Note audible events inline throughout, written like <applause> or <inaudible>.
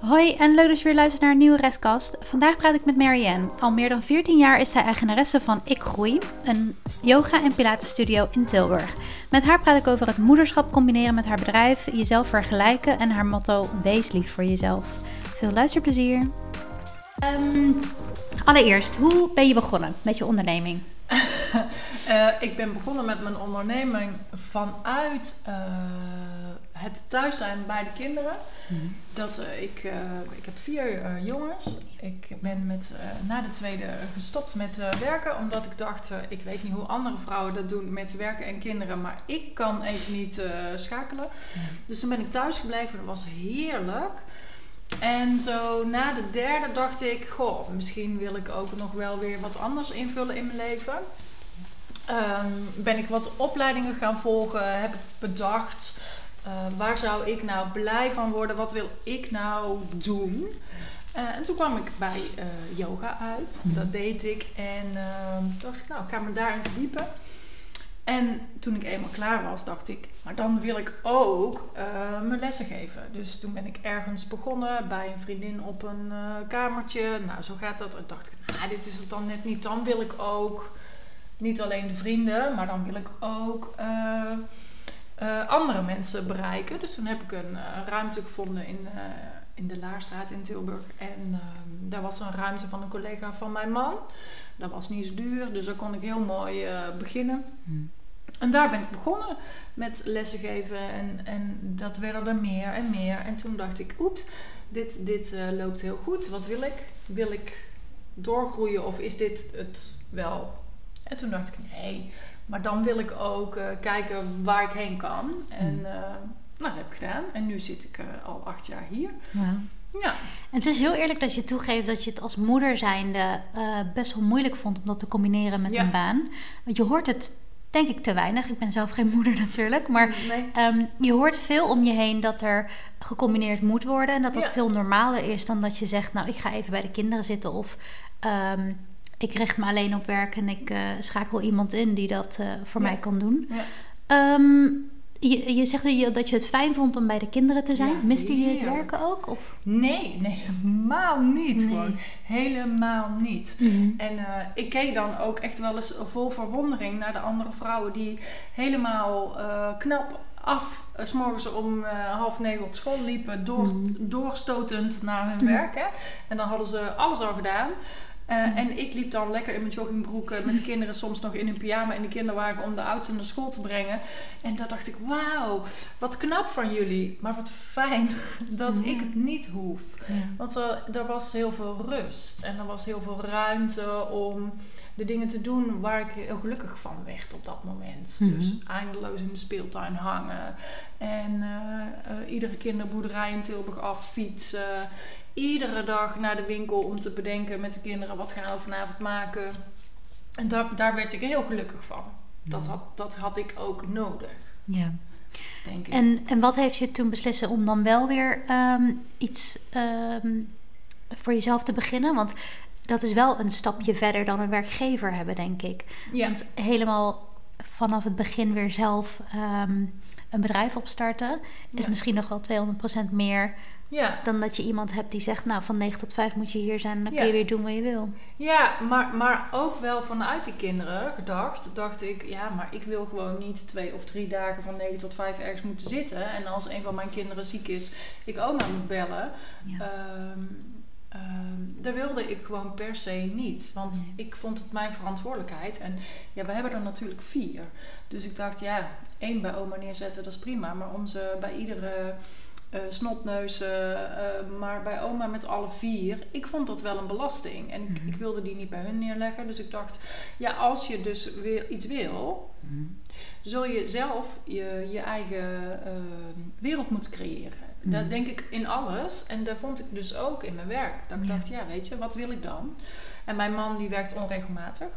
Hoi en leuk dat je weer luistert naar een nieuwe Restkast. Vandaag praat ik met Marianne. Al meer dan 14 jaar is zij eigenaresse van Ik Groei, een yoga- en pilatenstudio in Tilburg. Met haar praat ik over het moederschap combineren met haar bedrijf, jezelf vergelijken en haar motto Wees lief voor jezelf. Veel luisterplezier. Ehm, allereerst, hoe ben je begonnen met je onderneming? Uh, <laughs> ik ben begonnen met mijn onderneming vanuit uh, het thuis zijn bij de kinderen. Mm. Dat, uh, ik, ik heb vier jongens. Ik ben met, na de tweede gestopt met werken. Omdat ik dacht, ik weet niet hoe andere vrouwen dat doen met werken en kinderen. Maar ik kan even niet schakelen. Mm. Dus toen ben ik thuis gebleven. Dat was heerlijk. En zo na de derde dacht ik, goh, misschien wil ik ook nog wel weer wat anders invullen in mijn leven. Um, ben ik wat opleidingen gaan volgen, heb ik bedacht, uh, waar zou ik nou blij van worden, wat wil ik nou doen. Uh, en toen kwam ik bij uh, yoga uit, mm. dat deed ik en ehm, dacht ik, nou, ik ga me daarin verdiepen. En toen ik eenmaal klaar was, dacht ik, maar dan wil ik ook mijn lessen geven. Dus toen ben ik ergens begonnen bij een vriendin op een kamertje. Nou, zo gaat dat. En dacht ik, nou, dit is het dan net niet. Dan wil ik ook niet alleen de vrienden, maar dan wil ik ook uh, andere mensen bereiken. Dus toen heb ik een ruimte gevonden in, in de Laarstraat in Tilburg. En ehm, daar was een ruimte van een collega van mijn man. Dat was niet zo duur, dus daar kon ik heel mooi beginnen. Hmm. En daar ben ik begonnen met lessen geven en, en dat werden er meer en meer. En toen dacht ik, oeps, dit, dit loopt heel goed. Wat wil ik? Wil ik doorgroeien of is dit het wel? En toen dacht ik, nee, maar dan wil ik ook uh, kijken waar ik heen kan. En uh, nou, dat heb ik gedaan. En nu zit ik al acht jaar hier. Ja. Ja. En het is heel eerlijk dat je toegeeft dat je het als moeder zijnde best wel moeilijk vond om dat te combineren met een baan. Want je hoort het denk ik te weinig. Ik ben zelf geen <laughs> moeder natuurlijk. Maar ehm, je hoort veel om je heen dat er gecombineerd moet worden. En dat dat veel normaler is dan dat je zegt: Nou, ik ga even bij de kinderen zitten. Of um, ik richt me alleen op werk en ik uh, schakel iemand in die dat uh, voor ja. mij kan doen. Ja. Um, je, je zegt dat je het fijn vond om bij de kinderen te zijn. Ja, Miste je het werken ook? Of? Nee, nee, helemaal niet. Nee. Gewoon helemaal niet. Mm -hmm. En uh, ik keek dan ook echt wel eens vol verwondering naar de andere vrouwen die helemaal knap af, s morgens om uh, half negen op school liepen, door, mm. doorstotend naar hun mm. werk. Hè? En dan hadden ze alles al gedaan. Uh, en ik liep dan lekker in mijn joggingbroek met de kinderen soms nog in hun pyjama in de kinderwagen om de oudste naar school te brengen. En dan dacht ik, wauw, wat knap van jullie. Maar wat fijn <laughs> dat ja. ik het niet hoef. Ja. Want er, er, was heel veel rust en er was heel veel ruimte om de dingen te doen waar ik heel gelukkig van werd op dat moment. Mm -hmm. Dus eindeloos in de speeltuin hangen en uh, uh, iedere kinderboerderij in Tilburg affietsen iedere dag naar de winkel om te bedenken met de kinderen wat gaan we vanavond maken. En daar, daar werd ik heel gelukkig van. Dat, had, dat had ik ook nodig. Ja. Denk ik. En, en wat heeft je toen beslissen om dan wel weer um, iets um, voor jezelf te beginnen? Want dat is wel een stapje verder dan een werkgever hebben, denk ik. Ja. Want helemaal vanaf het begin weer zelf um, een bedrijf opstarten is ja. misschien nog wel 200% meer ja. Dan dat je iemand hebt die zegt, nou van 9 tot 5 moet je hier zijn en dan ja. kun je weer doen wat je wil. Ja, maar, maar ook wel vanuit die kinderen gedacht, dacht ik, ja, maar ik wil gewoon niet twee of drie dagen van 9 tot 5 ergens moeten zitten. En als een van mijn kinderen ziek is, ik oma moet bellen. Ja. Um, um, dat wilde ik gewoon per se niet. Want nee. ik vond het mijn verantwoordelijkheid. En ja, we hebben er natuurlijk vier. Dus ik dacht, ja, één bij oma neerzetten, dat is prima. Maar om ze bij iedere uh, snotneuzen, uh, maar bij oma met alle vier. Ik vond dat wel een belasting en ik, ik, wilde die niet bij hun neerleggen. Dus ik dacht, ja, als je dus weer iets wil, mm-hmm. zul je zelf je, je eigen uh, wereld moeten creëren. Dat denk ik in alles en dat vond ik dus ook in mijn werk. Dat ik ja. dacht, ja, weet je, wat wil ik dan? En mijn man die werkt onregelmatig.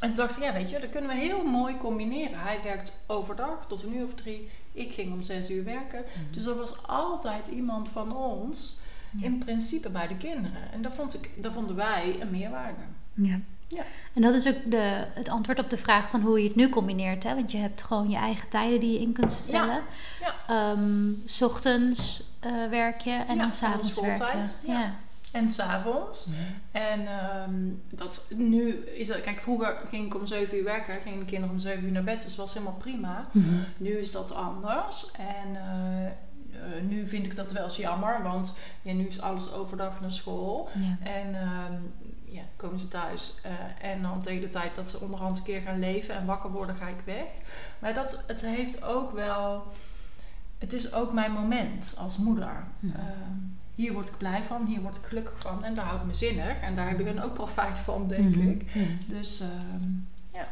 En toen dacht ik, ja, weet je, dat kunnen we heel mooi combineren. Hij werkt overdag tot een uur of drie. Ik ging om zes uur werken. Mm-hmm. Dus er was altijd iemand van ons ja. in principe bij de kinderen. En dat, vond ik, vonden wij een meerwaarde. Ja. ja. En dat is ook de, het antwoord op de vraag van hoe je het nu combineert. Hè? Want je hebt gewoon je eigen tijden die je in kunt stellen. Ja. ja. Um, s ochtends uh, werk je en dan s'avonds werk je. Ja. En s'avonds. Mm. En um, dat, nu is dat, kijk, vroeger ging ik om 7 uur werken, gingen de kinderen om 7 uur naar bed, dus dat was helemaal prima. Mm-hmm. Nu is dat anders. En uh, nu vind ik dat wel eens jammer, want ja, nu is alles overdag naar school. En um, ja, komen ze thuis. Uh, en dan tegen de tijd dat ze onderhand een keer gaan leven en wakker worden, ga ik weg. Maar dat, het heeft ook wel. Het is ook mijn moment als moeder. Uh, hier word ik blij van, hier word ik gelukkig van en daar hou ik me zinnig. En daar heb ik dan ook profijt van, denk mhm. ik. Dus uh, ja.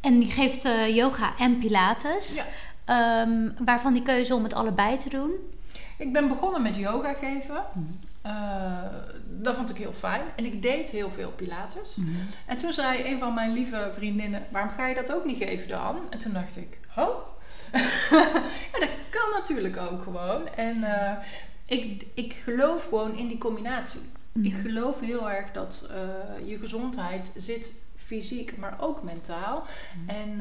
En je geeft uh, yoga en pilates. Ja. Um, waarvan die keuze om het allebei te doen? Ik ben begonnen met yoga geven. Uh, dat vond ik heel fijn. En ik deed heel veel pilates. Mm En toen zei een van mijn lieve vriendinnen... waarom ga je dat ook niet geven dan? En toen dacht ik... Oh? <laughs> ja, dat kan natuurlijk ook gewoon. En uh, ik, ik geloof gewoon in die combinatie. Mm Ik geloof heel erg dat uh, je gezondheid zit fysiek, maar ook mentaal. Mm En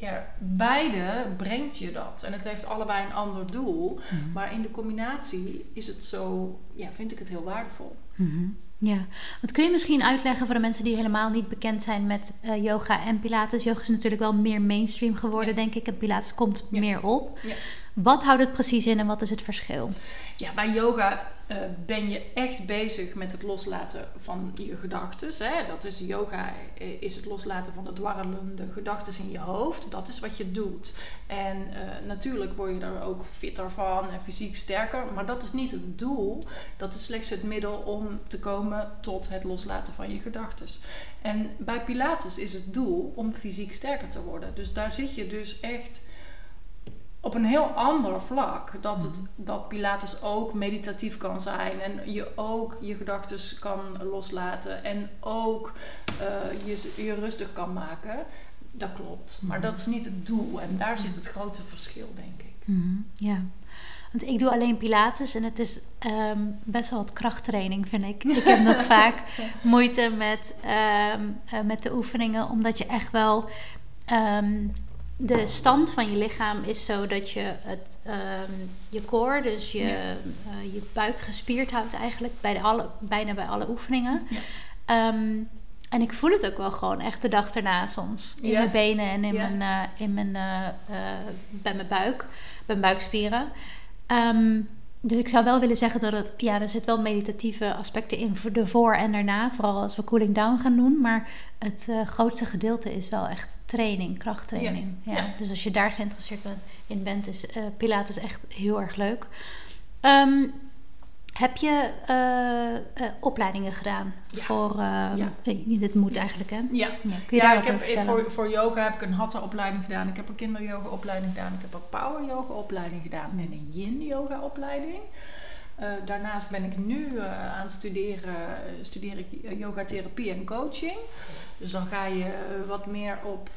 ja, beide brengt je dat. En het heeft allebei een ander doel. Mhm. Maar in de combinatie is het zo, ja, vind ik het heel waardevol. Mhm. Ja, wat kun je misschien uitleggen voor de mensen die helemaal niet bekend zijn met uh, yoga en Pilates? Yoga is natuurlijk wel meer mainstream geworden, denk ik. En Pilates komt meer op. Ja. Wat houdt het precies in en wat is het verschil? Ja, bij yoga uh, ben je echt bezig met het loslaten van je gedachten. Dat is yoga, eh, is het loslaten van de dwarrelende gedachten in je hoofd. Dat is wat je doet. En uh, natuurlijk word je er ook fitter van en fysiek sterker. Maar dat is niet het doel. Dat is slechts het middel om te komen tot het loslaten van je gedachten. En bij Pilates is het doel om fysiek sterker te worden. Dus daar zit je dus echt op een heel ander vlak. Dat, het, mhm. dat Pilates ook meditatief kan zijn. En je ook je gedachten kan loslaten. En ook uh, je, je rustig kan maken. Dat klopt. Maar mhm. dat is niet het doel. En daar zit het grote verschil, denk ik. Mhm. Ja. Want ik doe alleen Pilates en het is ehm, best wel wat krachttraining, vind ik. Ik heb nog <laughs> vaak moeite met, um, uh, met de oefeningen, omdat je echt wel um, de stand van je lichaam is zo dat je het, um, je core, dus je, uh, je buik gespierd houdt eigenlijk bij de alle, bijna bij alle oefeningen. Ja. Um, en ik voel het ook wel gewoon echt de dag erna soms. In mijn benen en in mijn, uh, in mijn, uh, bij mijn buik, bij mijn buikspieren. Um, dus ik zou wel willen zeggen dat het, ja, er zit wel meditatieve aspecten in voor de voor en daarna, vooral als we cooling down gaan doen. Maar het uh, grootste gedeelte is wel echt training, krachttraining. Ja, Dus als je daar geïnteresseerd in bent, is uh, Pilates echt heel erg leuk. Um, heb je uh, uh, opleidingen gedaan ja. voor... Uh, ja. dit moet eigenlijk, hè? Ja. ja. Kun je daar wat over vertellen? Voor, voor yoga heb ik een hatha-opleiding gedaan. Ik heb een kinder-yoga-opleiding gedaan. Ik heb een power-yoga-opleiding gedaan. En een yin-yoga-opleiding. daarnaast ben ik nu aan het studeren... studeer ik yoga-therapie en coaching. Dus dan ga je wat meer op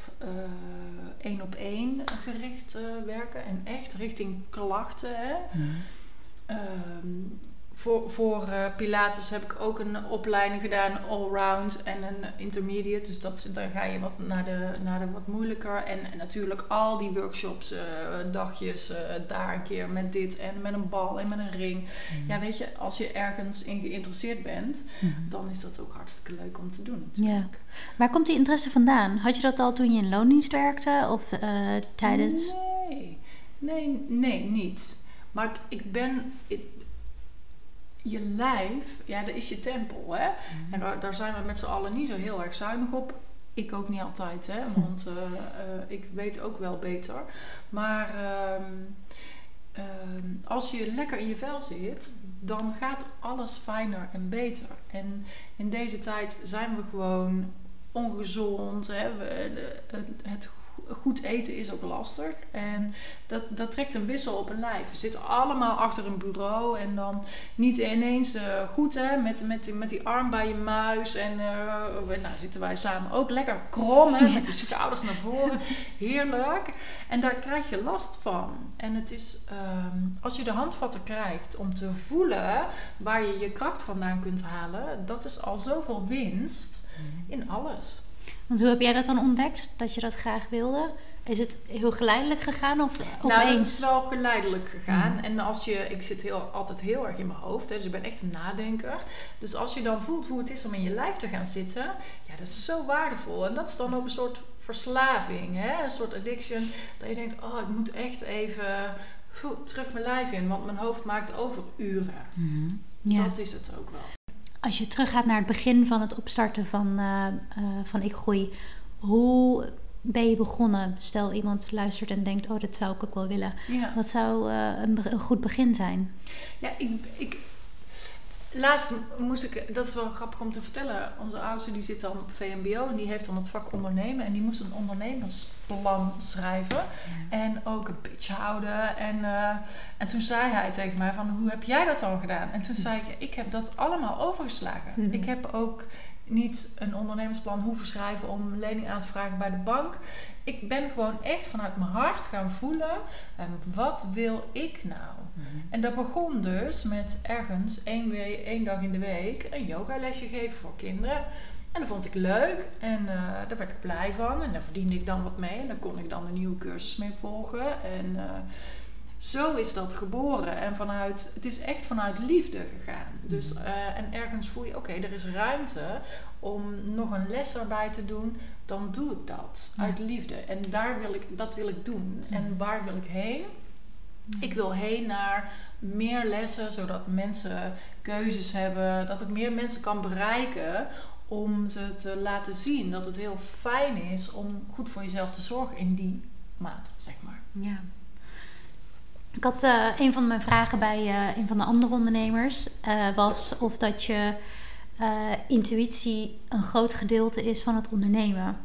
één op één gericht werken. En echt richting klachten, hè? Mm. Um, voor, voor uh, Pilates heb ik ook een opleiding gedaan, allround en een intermediate. Dus dat, dan ga je wat naar de, naar de wat moeilijker. En, en natuurlijk al die workshops, uh, dagjes, uh, daar een keer met dit en met een bal en met een ring. Mhm. Ja, weet je, als je ergens in geïnteresseerd bent, mhm. dan is dat ook hartstikke leuk om te doen. Ja. Waar komt die interesse vandaan? Had je dat al toen je in loondienst werkte of tijdens? Nee, nee, nee, niet. Maar ik ben je lijf, ja, dat is je tempel. Hè? Mhm. En daar, daar, zijn we met z'n allen niet zo heel erg zuinig op. Ik ook niet altijd, hè? Hm. want uh, uh, ik weet ook wel beter. Maar um, um, als je lekker in je vel zit, dan gaat alles fijner en beter. En in deze tijd zijn we gewoon ongezond. Hè? We, het, het goed eten is ook lastig. En dat, dat trekt een wissel op een lijf. We zitten allemaal achter een bureau en dan niet ineens uh, goed hè, met, met, met die arm bij je muis. En uh, nou zitten wij samen ook lekker krom hè, met de schouders naar voren. Heerlijk. En daar krijg je last van. En het is, um, als je de handvatten krijgt om te voelen waar je je kracht vandaan kunt halen, dat is al zoveel winst in alles. Want hoe heb jij dat dan ontdekt, dat je dat graag wilde? Is het heel geleidelijk gegaan of opeens? Nou, het is wel geleidelijk gegaan. Mm. En als je, ik zit heel, altijd heel erg in mijn hoofd, hè, dus ik ben echt een nadenker. Dus als je dan voelt hoe het is om in je lijf te gaan zitten, ja, dat is zo waardevol. En dat is dan ook een soort verslaving, hè? een soort addiction. Dat je denkt, oh, ik moet echt even terug mijn lijf in, want mijn hoofd maakt overuren. Mm ja. Dat is het ook wel. Als je teruggaat naar het begin van het opstarten van, uh, van Ik Groei, hoe ben je begonnen? Stel iemand luistert en denkt, oh, dat zou ik ook wel willen. Wat zou uh, een, een, goed begin zijn? Ja, ik, ik, laatst moest ik, dat is wel grappig om te vertellen. Onze oudste die zit dan op VMBO en die heeft dan het vak ondernemen. En die moest een ondernemersplan schrijven. En ook een pitch houden. En, uh, en toen zei hij tegen mij van, hoe heb jij dat al gedaan? En toen zei ik, ik heb dat allemaal overgeslagen. Mhm. Ik heb ook niet een ondernemersplan hoeven schrijven om een lening aan te vragen bij de bank. Ik ben gewoon echt vanuit mijn hart gaan voelen, um, wat wil ik nou? Mhm. En dat begon dus met ergens één, week, één dag in de week een yogalesje geven voor kinderen. En dat vond ik leuk en uh, daar werd ik blij van. En daar verdiende ik dan wat mee. En daar kon ik dan een nieuwe cursus mee volgen. En uh, zo is dat geboren. En vanuit, het is echt vanuit liefde gegaan. Dus, uh, en ergens voel je, oké, er is ruimte om nog een les erbij te doen. Dan doe ik dat uit liefde. En daar wil ik, dat wil ik doen. En waar wil ik heen? Ik wil heen naar meer lessen, zodat mensen keuzes hebben, dat ik meer mensen kan bereiken om ze te laten zien dat het heel fijn is om goed voor jezelf te zorgen in die mate, zeg maar. Ja. Ik had uh, een van mijn vragen bij uh, een van de andere ondernemers uh, was of dat je intuïtie een groot gedeelte is van het ondernemen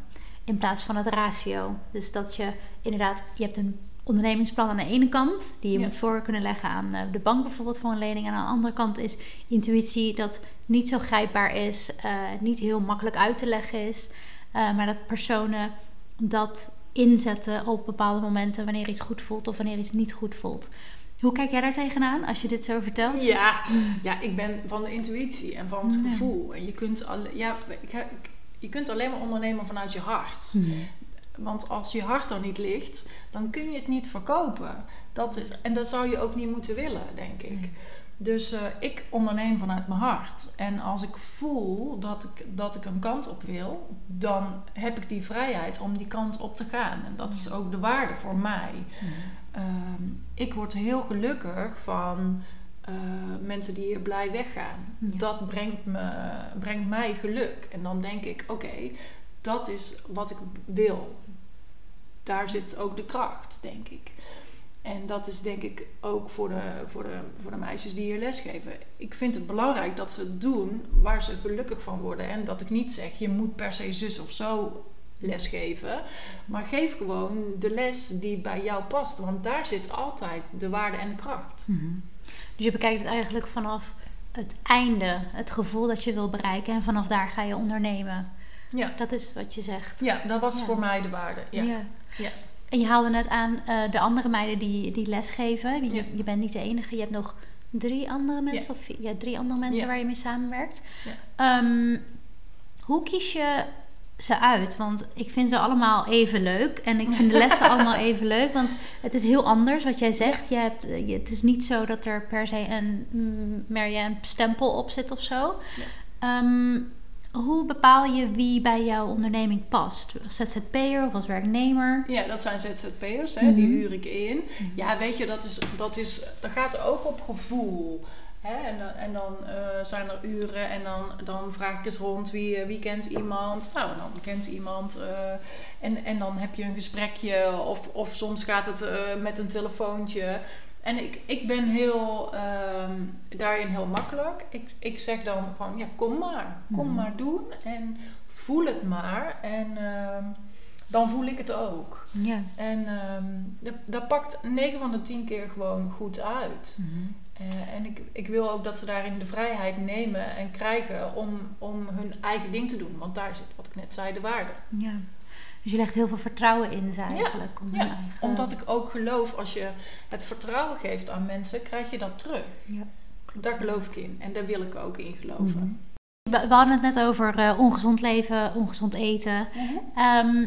in plaats van het ratio. Dus dat je inderdaad, je hebt een ondernemingsplan aan de ene kant, die je moet voor kunnen leggen aan de bank bijvoorbeeld voor een lening. En aan de andere kant is intuïtie dat niet zo grijpbaar is, niet heel makkelijk uit te leggen is, maar dat personen dat inzetten op bepaalde momenten wanneer iets goed voelt of wanneer iets niet goed voelt. Hoe kijk jij daar tegenaan als je dit zo vertelt? Ja, ja ik ben van de intuïtie en van het gevoel. En je kunt, al, ja, je kunt alleen maar ondernemen vanuit je hart. Want als je hart er niet ligt, dan kun je het niet verkopen. Dat is, en dat zou je ook niet moeten willen, denk ik. Dus uh, ik onderneem vanuit mijn hart. En als ik voel dat ik, dat ik een kant op wil, dan heb ik die vrijheid om die kant op te gaan. En dat is ook de waarde voor mij. Uh, ik word heel gelukkig van uh, mensen die hier blij weggaan. Dat brengt, me, brengt mij geluk. En dan denk ik, oké, dat is wat ik wil. Daar zit ook de kracht, denk ik. En dat is denk ik ook voor de, voor, de, voor de meisjes die hier lesgeven. Ik vind het belangrijk dat ze het doen waar ze gelukkig van worden. En dat ik niet zeg, je moet per se zus of zo lesgeven. Maar geef gewoon de les die bij jou past. Want daar zit altijd de waarde en de kracht. Mhm. Dus je bekijkt het eigenlijk vanaf het einde, het gevoel dat je wil bereiken. En vanaf daar ga je ondernemen. Ja. Dat is wat je zegt. Ja, dat was voor mij de waarde. ja. ja. En je haalde net aan uh, de andere meiden die, die lesgeven. Je, je, bent niet de enige. Je hebt nog drie andere mensen. Of ja, drie andere mensen waar je mee samenwerkt. Um, hoe kies je ze uit? Want ik vind ze allemaal even leuk. En ik vind de <laughs> lessen allemaal even leuk. Want het is heel anders wat jij zegt. Je hebt, je, het is niet zo dat er per se een, mm, een stempel op zit of zo. Um, hoe bepaal je wie bij jouw onderneming past? Als ZZP'er of als werknemer? Ja, dat zijn ZZP'ers, hè, die mhm. huur ik in. Mhm. Ja, weet je, dat, is, dat, is, dat gaat ook op gevoel. Hè? En, en dan uh, zijn er uren en dan, dan vraag ik eens rond wie, eh, wie kent iemand. Nou, dan kent iemand. Uh, en, en dan heb je een gesprekje of, of soms gaat het met een telefoontje. En ik, ik ben heel, ehm, daarin heel makkelijk. Ik, ik zeg dan gewoon, ja, kom maar. Kom mhm. maar doen. En voel het maar. En ehm, dan voel ik het ook. Ja. En um, dat, dat, pakt 9 van de 10 keer gewoon goed uit. Mhm. Eh, en ik, ik wil ook dat ze daarin de vrijheid nemen en krijgen om, om hun eigen ding te doen. Want daar zit, wat ik net zei, de waarde. Ja. Dus je legt heel veel vertrouwen in ze eigenlijk. om ja. Eigen... omdat ik ook geloof, als je het vertrouwen geeft aan mensen, krijg je dat terug. Ja. Daar geloof ik in en daar wil ik ook in geloven. Mhm. We, hadden het net over uh, ongezond leven, ongezond eten. Mhm. Ehm,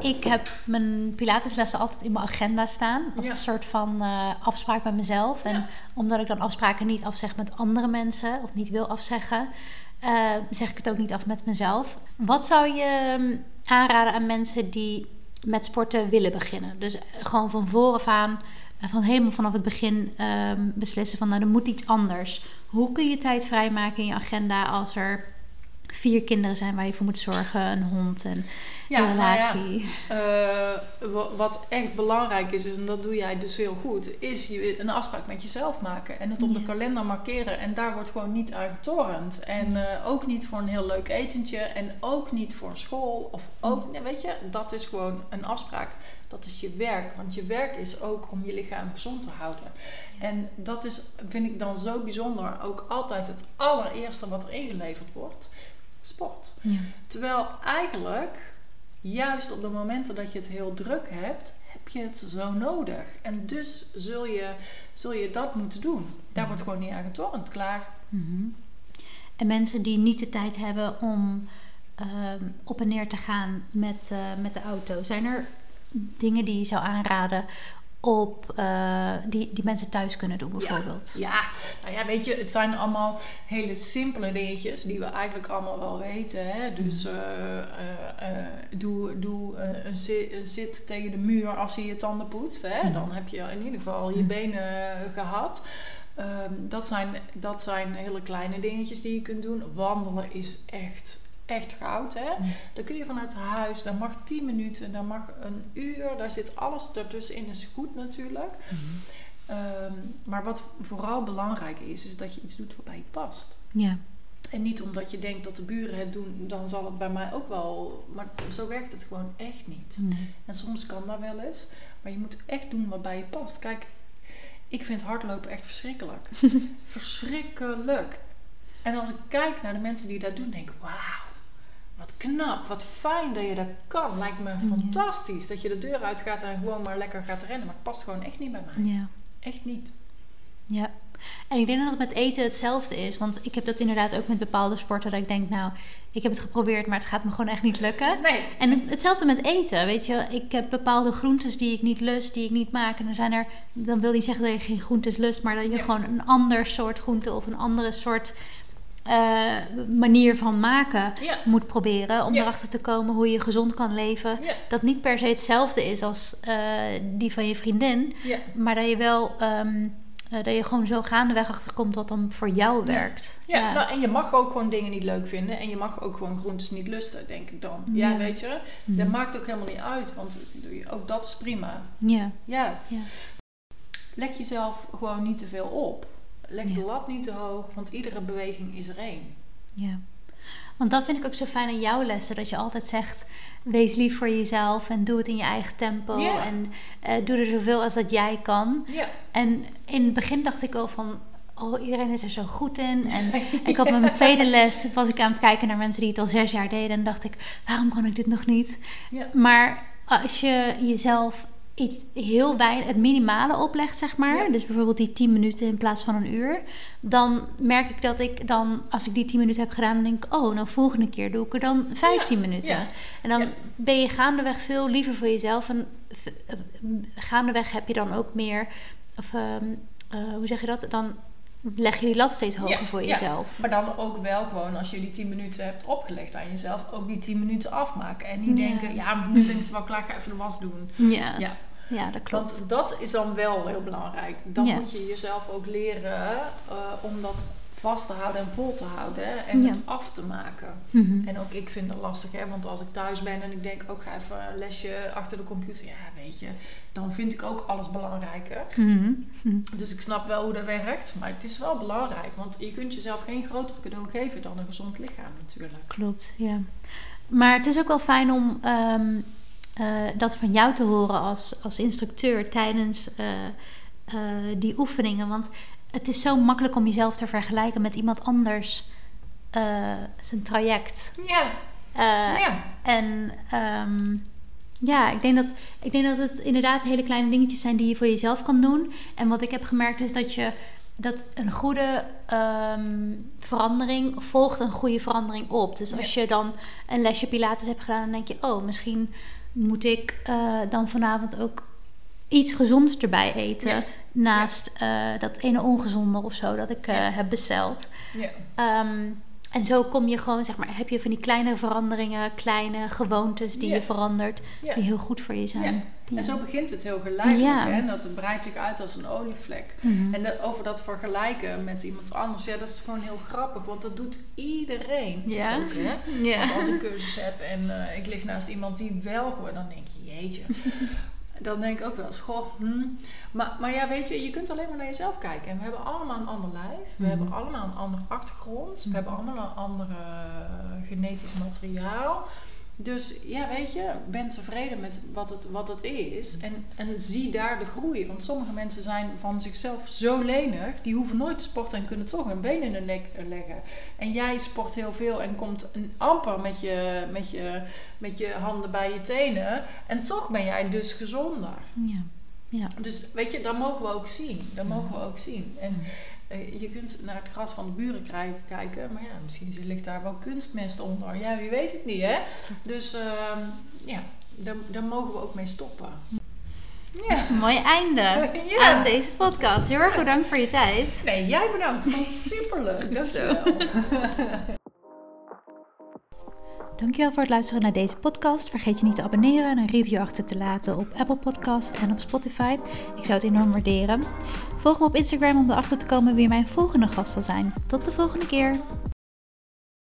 ik heb mijn Pilateslessen altijd in mijn agenda staan. Als een soort van uh, afspraak met mezelf. En omdat ik dan afspraken niet afzeg met andere mensen of niet wil afzeggen, uh, zeg ik het ook niet af met mezelf. Wat zou je um, aanraden aan mensen die met sporten willen beginnen? Dus gewoon van vooraf aan, van helemaal vanaf het begin um, beslissen van nou, er moet iets anders. Hoe kun je tijd vrijmaken in je agenda als er vier kinderen zijn waar je voor moet zorgen, een hond en ja, een relatie. Nou ja, uh, wat echt belangrijk is, en dat doe jij dus heel goed, is je een afspraak met jezelf maken en het op de kalender markeren. En daar wordt gewoon niet aan getornd. En uh, ook niet voor een heel leuk etentje en ook niet voor school. Of ook, nee, weet je, dat is gewoon een afspraak. Dat is je werk. Want je werk is ook om je lichaam gezond te houden. En dat is, vind ik dan zo bijzonder, ook altijd het allereerste wat er ingeleverd wordt sport. Ja. Terwijl eigenlijk, juist op de momenten dat je het heel druk hebt, heb je het zo nodig. En dus zul je, zul je dat moeten doen. Daar wordt gewoon niet aan getornd, klaar. Mhm. En mensen die niet de tijd hebben om ehm, op en neer te gaan met, uh, met de auto, zijn er dingen die je zou aanraden op uh, die, die mensen thuis kunnen doen, bijvoorbeeld. Ja, ja, nou ja, weet je, het zijn allemaal hele simpele dingetjes die we eigenlijk allemaal wel weten. Hè? Dus uh, uh, doe, doe een, zit, een, zit, tegen de muur als je je tanden poetst. Hè? Dan heb je in ieder geval je benen gehad. Um, dat, zijn, dat zijn hele kleine dingetjes die je kunt doen. Wandelen is echt echt goud. Hè? Dan kun je vanuit huis, dan mag 10 minuten, dan mag een uur, daar zit alles ertussenin, is goed natuurlijk. Mhm. Ehm, maar wat vooral belangrijk is, is dat je iets doet wat bij je past. Ja. En niet omdat je denkt dat de buren het doen, dan zal het bij mij ook wel. Maar zo werkt het gewoon echt niet. Nee. En soms kan dat wel eens. Maar je moet echt doen wat bij je past. Kijk, ik vind hardlopen echt verschrikkelijk. <laughs> verschrikkelijk. En als ik kijk naar de mensen die dat doen, denk ik: wauw wat knap, wat fijn dat je dat kan. Lijkt me fantastisch dat je de deur uit gaat en gewoon maar lekker gaat rennen. Maar het past gewoon echt niet bij mij. Ja. Echt niet. Ja. En ik denk dat het met eten hetzelfde is. Want ik heb dat inderdaad ook met bepaalde sporten. Dat ik denk, nou, ik heb het geprobeerd, maar het gaat me gewoon echt niet lukken. Nee. En hetzelfde met eten. Weet je, ik heb bepaalde groentes die ik niet lust, die ik niet maak. En dan zijn er, dan wil niet zeggen dat je geen groentes lust, maar dat je gewoon een ander soort groente of een andere soort uh, manier van maken moet proberen. Om erachter te komen hoe je gezond kan leven. Dat niet per se hetzelfde is als uh, die van je vriendin. Maar dat je wel. Um, uh, dat je gewoon zo gaandeweg achterkomt wat dan voor jou werkt. Ja, Nou, en je mag ook gewoon dingen niet leuk vinden. En je mag ook gewoon groentes niet lusten, denk ik dan. Ja, weet je. Dat mhm. maakt ook helemaal niet uit. Want ook dat is prima. Ja. ja. Leg jezelf gewoon niet te veel op. Leg de lat niet te hoog, want iedere beweging is er één. Ja. Want dat vind ik ook zo fijn aan jouw lessen. Dat je altijd zegt, wees lief voor jezelf en doe het in je eigen tempo. En uh, doe er zoveel als dat jij kan. Ja. En in het begin dacht ik al van, oh, iedereen is er zo goed in. En <laughs> ik had met mijn tweede les, was ik aan het kijken naar mensen die het al zes jaar deden. En dacht ik, waarom kan ik dit nog niet? Ja. Maar als je jezelf iets heel weinig, het minimale oplegt, zeg maar. Dus bijvoorbeeld die 10 minuten in plaats van een uur. Dan merk ik dat ik dan, als ik die 10 minuten heb gedaan, dan denk ik, oh, nou volgende keer doe ik er dan 15 minuten. En dan ben je gaandeweg veel liever voor jezelf. En eh, gaandeweg heb je dan ook meer, of ehm, eh, hoe zeg je dat? Dan leg je die lat steeds hoger voor jezelf. Ja. Maar dan ook wel gewoon als je die 10 minuten hebt opgelegd aan jezelf, ook die 10 minuten afmaken. En niet denken, ja, nu ben ik wel klaar, ga even de was doen. Ja. Ja. Dat klopt. Want dat is dan wel heel belangrijk. Dan moet je jezelf ook leren uh, om dat vast te houden en vol te houden en het af te maken. Mhm. En ook ik vind dat lastig, hè, want als ik thuis ben en ik denk ook ga even een lesje achter de computer, ja, weet je, dan vind ik ook alles belangrijker. Mhm. Dus ik snap wel hoe dat werkt, maar het is wel belangrijk, want je kunt jezelf geen groter cadeau geven dan een gezond lichaam natuurlijk. Klopt, ja. Maar het is ook wel fijn om ehm, dat van jou te horen als, als instructeur tijdens uh, uh, die oefeningen. Want het is zo makkelijk om jezelf te vergelijken met iemand anders zijn traject. Ja. ja. En um, ja, ik denk, dat, ik denk dat het inderdaad hele kleine dingetjes zijn die je voor jezelf kan doen. En wat ik heb gemerkt is dat je dat een goede um, verandering volgt een goede verandering op. Dus als je dan een lesje Pilates hebt gedaan, dan denk je, oh, misschien moet ik eh, dan vanavond ook iets gezonds erbij eten? Naast uh, dat ene ongezonde of zo dat ik uh, heb besteld. Ja. Um, en zo kom je gewoon, zeg maar, heb je van die kleine veranderingen, kleine gewoontes die je verandert, die heel goed voor je zijn. Ja. En zo begint het heel geleidelijk. Hè? Dat breidt zich uit als een olievlek. Mm En over dat vergelijken met iemand anders, ja, dat is gewoon heel grappig, want dat doet iedereen. Ja. Ook, hè? <laughs> ja. Want als ik een cursus heb en uh, ik lig naast iemand die wel gewoon, dan denk je, jeetje <laughs> dan denk ik ook wel eens, goh, hm. maar, maar ja, weet je, je kunt alleen maar naar jezelf kijken. En we hebben allemaal een ander lijf, we mhm. hebben allemaal een andere achtergrond, we hebben allemaal een andere genetisch materiaal. Dus ja, weet je, ben tevreden met wat het, wat het is. En, en zie daar de groei. Want sommige mensen zijn van zichzelf zo lenig, die hoeven nooit te sporten en kunnen toch een been in de nek leggen. En jij sport heel veel en komt een amper met je, met je, met je handen bij je tenen. En toch ben jij dus gezonder. Ja. Ja. Dus weet je, dat mogen we ook zien. Dat mogen we ook zien. En je kunt naar het gras van de buren kijken, maar ja, misschien ligt daar wel kunstmest onder. Ja, wie weet het niet, hè? Dus uh, ja, daar, daar mogen we ook mee stoppen. Ja. <laughs> Mooi einde <laughs> ja. aan deze podcast. Heel erg bedankt voor je tijd. Nee, jij bedankt. Het was superleuk. <laughs> Dankjewel. Dankjewel voor het luisteren naar deze podcast. Vergeet je niet te abonneren en een review achter te laten op Apple Podcast en op Spotify. Ik zou het enorm waarderen. Volg me op Instagram om erachter te komen wie mijn volgende gast zal zijn. Tot de volgende keer.